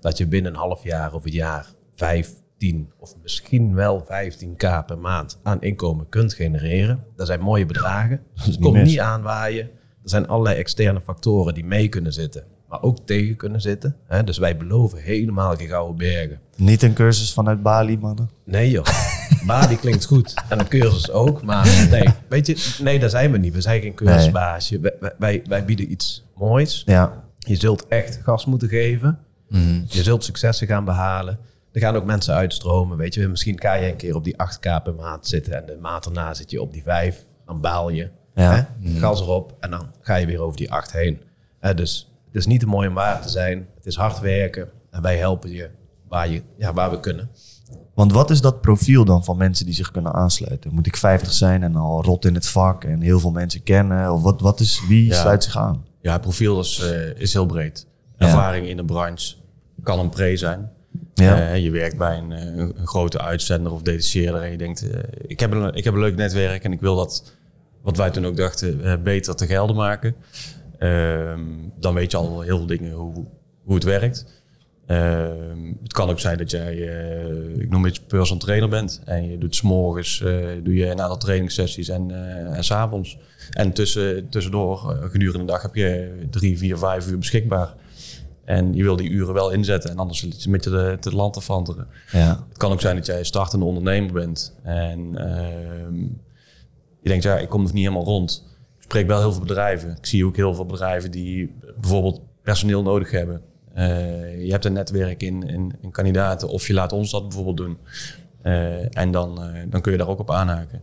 dat je binnen een half jaar of een jaar 5, 10 of misschien wel 15k per maand aan inkomen kunt genereren. Dat zijn mooie bedragen. is Het komt niet aanwaaien. Er zijn allerlei externe factoren die mee kunnen zitten, maar ook tegen kunnen zitten. Hè? Dus wij beloven helemaal geen gouden bergen. Niet een cursus vanuit Bali, mannen. Nee joh. Bali klinkt goed. En een cursus ook. Maar nee, (laughs) weet je, nee, daar zijn we niet. We zijn geen cursusbaasje. Wij, wij- wij, wij bieden iets moois. Ja, Je zult echt gas moeten geven. Je zult successen gaan behalen. Er gaan ook mensen uitstromen. Weet je, misschien ga je een keer op die 8k per maand zitten. En de maand daarna zit je op die 5. Dan baal je. Ja. Hè? Gas erop. En dan ga je weer over die 8 heen. Hè, dus het is niet te mooi om waar te zijn. Het is hard werken. En wij helpen je waar, je, ja, waar we kunnen. Want wat is dat profiel dan van mensen die zich kunnen aansluiten? Moet ik 50 zijn en al rot in het vak en heel veel mensen kennen? Of wat, wat is, wie Ja. sluit zich aan? Ja, het profiel is, eh, is heel breed. Ja. Ervaring in de branche kan een pre zijn. Ja. Eh, je werkt bij een, eh, een, een grote uitzender of detacheerder en je denkt, ik, heb een, ik heb een leuk netwerk en ik wil dat, wat wij toen ook dachten, beter te gelden maken. Ehm, dan weet je al heel veel dingen hoe, hoe het werkt. Ehm, het kan ook zijn dat jij, eh, ik noem het personal trainer bent. En je doet s'morgens eh doe je een aantal trainingssessies en, eh en s'avonds. En tussen, tussendoor, gedurende de dag, heb je drie, vier, vijf uur beschikbaar. En je wil die uren wel inzetten en anders zit je met je de, te land te fanteren. Ja. Het kan ook zijn dat jij startende ondernemer bent. En ehm, je denkt, ja, ik kom er niet helemaal rond. Ik spreek wel heel veel bedrijven. Ik zie ook heel veel bedrijven die bijvoorbeeld personeel nodig hebben. Eh, je hebt een netwerk in, in, in kandidaten of je laat ons dat bijvoorbeeld doen. Eh, en dan, eh, dan kun je daar ook op aanhaken.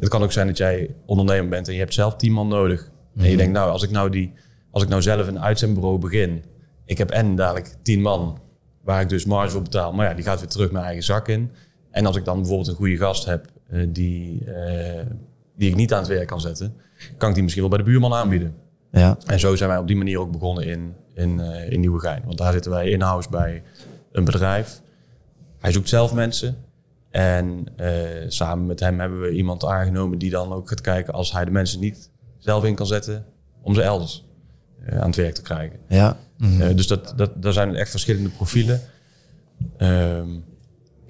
Het kan ook zijn dat jij ondernemer bent en je hebt zelf tien man nodig. En je denkt, nou, als ik nou, die, als ik nou zelf een uitzendbureau begin. Ik heb en dadelijk tien man waar ik dus marge voor betaal. Maar ja, die gaat weer terug mijn eigen zak in. En als ik dan bijvoorbeeld een goede gast heb die, die ik niet aan het werk kan zetten, kan ik die misschien wel bij de buurman aanbieden. Ja. En zo zijn wij op die manier ook begonnen in, in, eh, in Nieuwegein. Want daar zitten wij in-house bij een bedrijf. Hij zoekt zelf mensen. En eh, samen met hem hebben we iemand aangenomen die dan ook gaat kijken als hij de mensen niet zelf in kan zetten, om ze elders eh, aan het werk te krijgen. Ja. Dus dat, dat, daar zijn echt verschillende profielen. Ehm,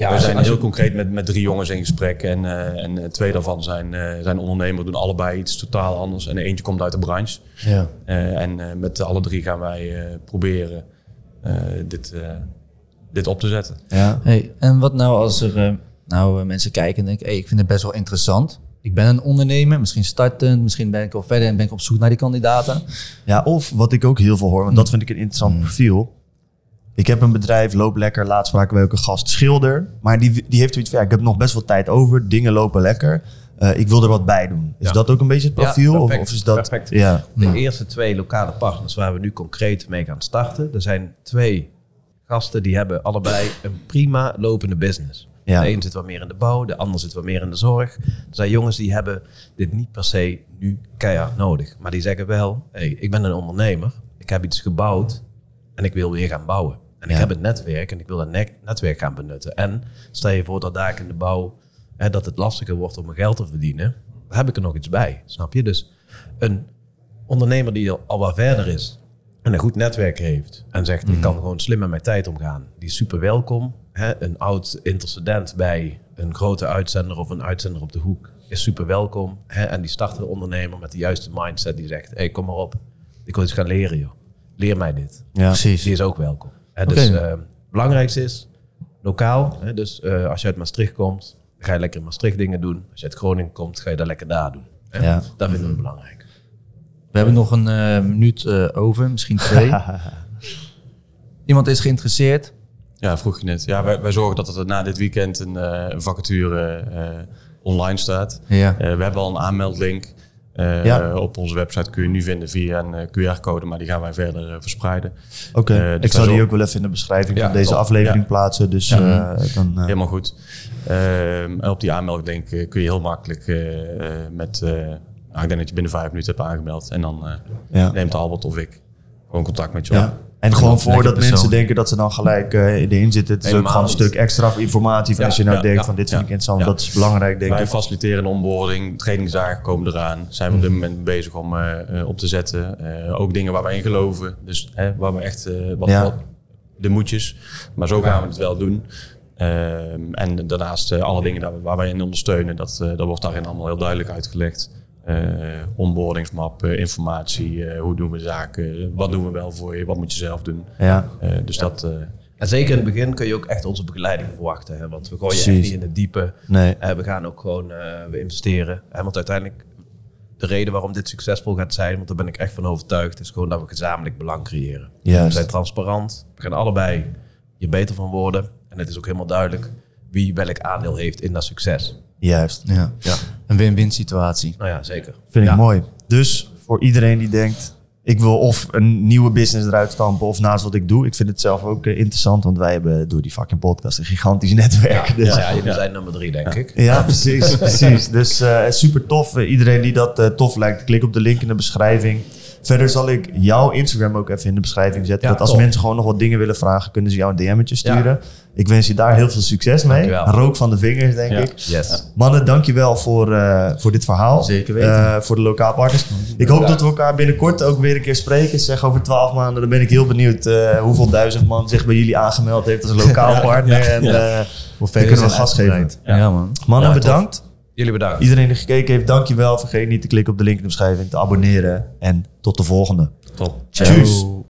Ja, we zijn je- heel concreet met, met drie jongens in gesprek. En, eh, en eh, twee daarvan zijn, eh, zijn ondernemers, doen allebei iets totaal anders. En eentje komt uit de branche. Ja. Eh, en eh, met alle drie gaan wij eh, proberen eh, dit, eh, dit op te zetten. Ja. Hey, en wat nou als er eh, nou, mensen kijken en denken, hey, ik vind het best wel interessant. Ik ben een ondernemer, misschien startend, misschien ben ik al verder en ben ik op zoek naar die kandidaten. Ja, of wat ik ook heel veel hoor, want dat vind ik een interessant profiel. Ik heb een bedrijf, loop lekker. Laatst spraken wij ook een gast, schilder. Maar die, die heeft zoiets van, ja, ik heb nog best wel tijd over. Dingen lopen lekker. Eh, ik wil er wat bij doen. Is Ja. dat ook een beetje het profiel? of, perfect, of is dat... perfect. Ja. De eerste twee lokale partners waar we nu concreet mee gaan starten. Er zijn twee gasten die hebben allebei een prima lopende business. Ja. De een zit wat meer in de bouw, de ander zit wat meer in de zorg. Er zijn jongens die hebben dit niet per se nu keihard nodig. Maar die zeggen wel, hey, ik ben een ondernemer. Ik heb iets gebouwd en ik wil weer gaan bouwen. En ik heb het netwerk en ik wil dat net- netwerk gaan benutten. En stel je voor dat daar in de bouw hè, dat het lastiger wordt om mijn geld te verdienen. Dan heb ik er nog iets bij, snap je? Dus een ondernemer die al, wat verder is en een goed netwerk heeft en zegt ik kan gewoon slim met mijn tijd omgaan, die is super welkom. Hè? Een oud intercedent bij een grote uitzender of een uitzender op de hoek is super welkom. Hè? En die start een ondernemer met de juiste mindset die zegt, hey, kom maar op, ik wil iets gaan leren joh. Leer mij dit. Ja. Precies. Die is ook welkom. Dus eh, het belangrijkste is lokaal. Hè, dus eh, als je uit Maastricht komt, ga je lekker in Maastricht dingen doen. Als je uit Groningen komt, ga je dat lekker daar doen. Hè? Ja. Dat vinden we belangrijk. We hebben nog een eh, minuut eh, over, misschien twee. (laughs) Iemand is geïnteresseerd. Ja, vroeg je net. Ja, wij, wij zorgen dat er na dit weekend een, eh, een vacature eh, online staat. Ja. Eh, we hebben al een aanmeldlink. Eh, Ja. Op onze website kun je nu vinden via een eh, QR-code, maar die gaan wij verder eh, verspreiden. Oké, dus ik wij zal die ook wel even in de beschrijving Ja, van deze top. aflevering Ja. plaatsen. Dus dan... Helemaal goed. Ehm, en op die aanmelding kun je heel makkelijk met... nou, ik denk dat je binnen vijf minuten hebt aangemeld. En dan neemt Albert of ik gewoon contact met je op. En gewoon voordat mensen denken dat ze dan gelijk eh erin zitten. Het is ook gewoon een niet. stuk extra informatie. Van als je nou ja, denkt ja, van dit vind ja, ik interessant. ja. Dat is belangrijk denk Wij ik. faciliteren een onboarding, trainingsdagen komen eraan. Zijn we op dit moment bezig om eh, eh, op te zetten. Eh, ook dingen waar wij in geloven. Dus hè, waar we echt eh, wat, Ja. wat de moedjes. Maar zo gaan we het wel doen. Ehm, en daarnaast alle dingen daar, waar wij in ondersteunen, dat, dat wordt daarin allemaal heel duidelijk uitgelegd. Eh onboardingsmap, eh, informatie, eh, hoe doen we zaken, wat doen we wel voor je, wat moet je zelf doen. Ja, Eh, dus dat, eh, En zeker in het begin kun je ook echt onze begeleiding verwachten. Hè? Want we gooien echt Precies. niet in het diepe. nee. Eh, we gaan ook gewoon eh, we investeren. Hè? Want uiteindelijk, de reden waarom dit succesvol gaat zijn, want daar ben ik echt van overtuigd, is gewoon dat we gezamenlijk belang creëren. Juist. We zijn transparant. We gaan allebei je beter van worden. En het is ook helemaal duidelijk wie welk aandeel heeft in dat succes. Juist. Ja. Ja. Een win-win situatie. Nou ja, zeker. Vind ik mooi. Dus voor iedereen die denkt, ik wil of een nieuwe business eruit stampen of naast wat ik doe. Ik vind het zelf ook eh, interessant, want wij hebben door die fucking podcast een gigantisch (laughs) netwerk. Dus, Ja, ja, jullie zijn nummer drie, denk ik. ja, precies. precies. Dus eh, super tof. Eh, iedereen die dat eh, tof lijkt, klik op de link in de beschrijving. Verder zal ik jouw Instagram ook even in de beschrijving zetten. Ja, dat als top. mensen gewoon nog wat dingen willen vragen, kunnen ze jou een DM'tje sturen. Ik wens je daar heel veel succes mee. Dankjewel. Rook van de vingers, denk Ja. ik. Yes. Mannen, dankjewel voor, eh, voor dit verhaal. Zeker weten. Eh, voor de lokaal partners. Ik hoop dat we elkaar binnenkort ook weer een keer spreken. Zeg over twaalf maanden. Dan ben ik heel benieuwd eh, hoeveel duizend man zich bij jullie aangemeld heeft als lokaal (laughs) partner. En ja. eh, Hoe dan ver kunnen we gas geven. Ja, man. Mannen, Ja, tof. bedankt. Jullie bedankt. Iedereen die gekeken heeft, dankjewel. Vergeet niet te klikken op de link in de beschrijving, te abonneren. En tot de volgende. Top. Tjus.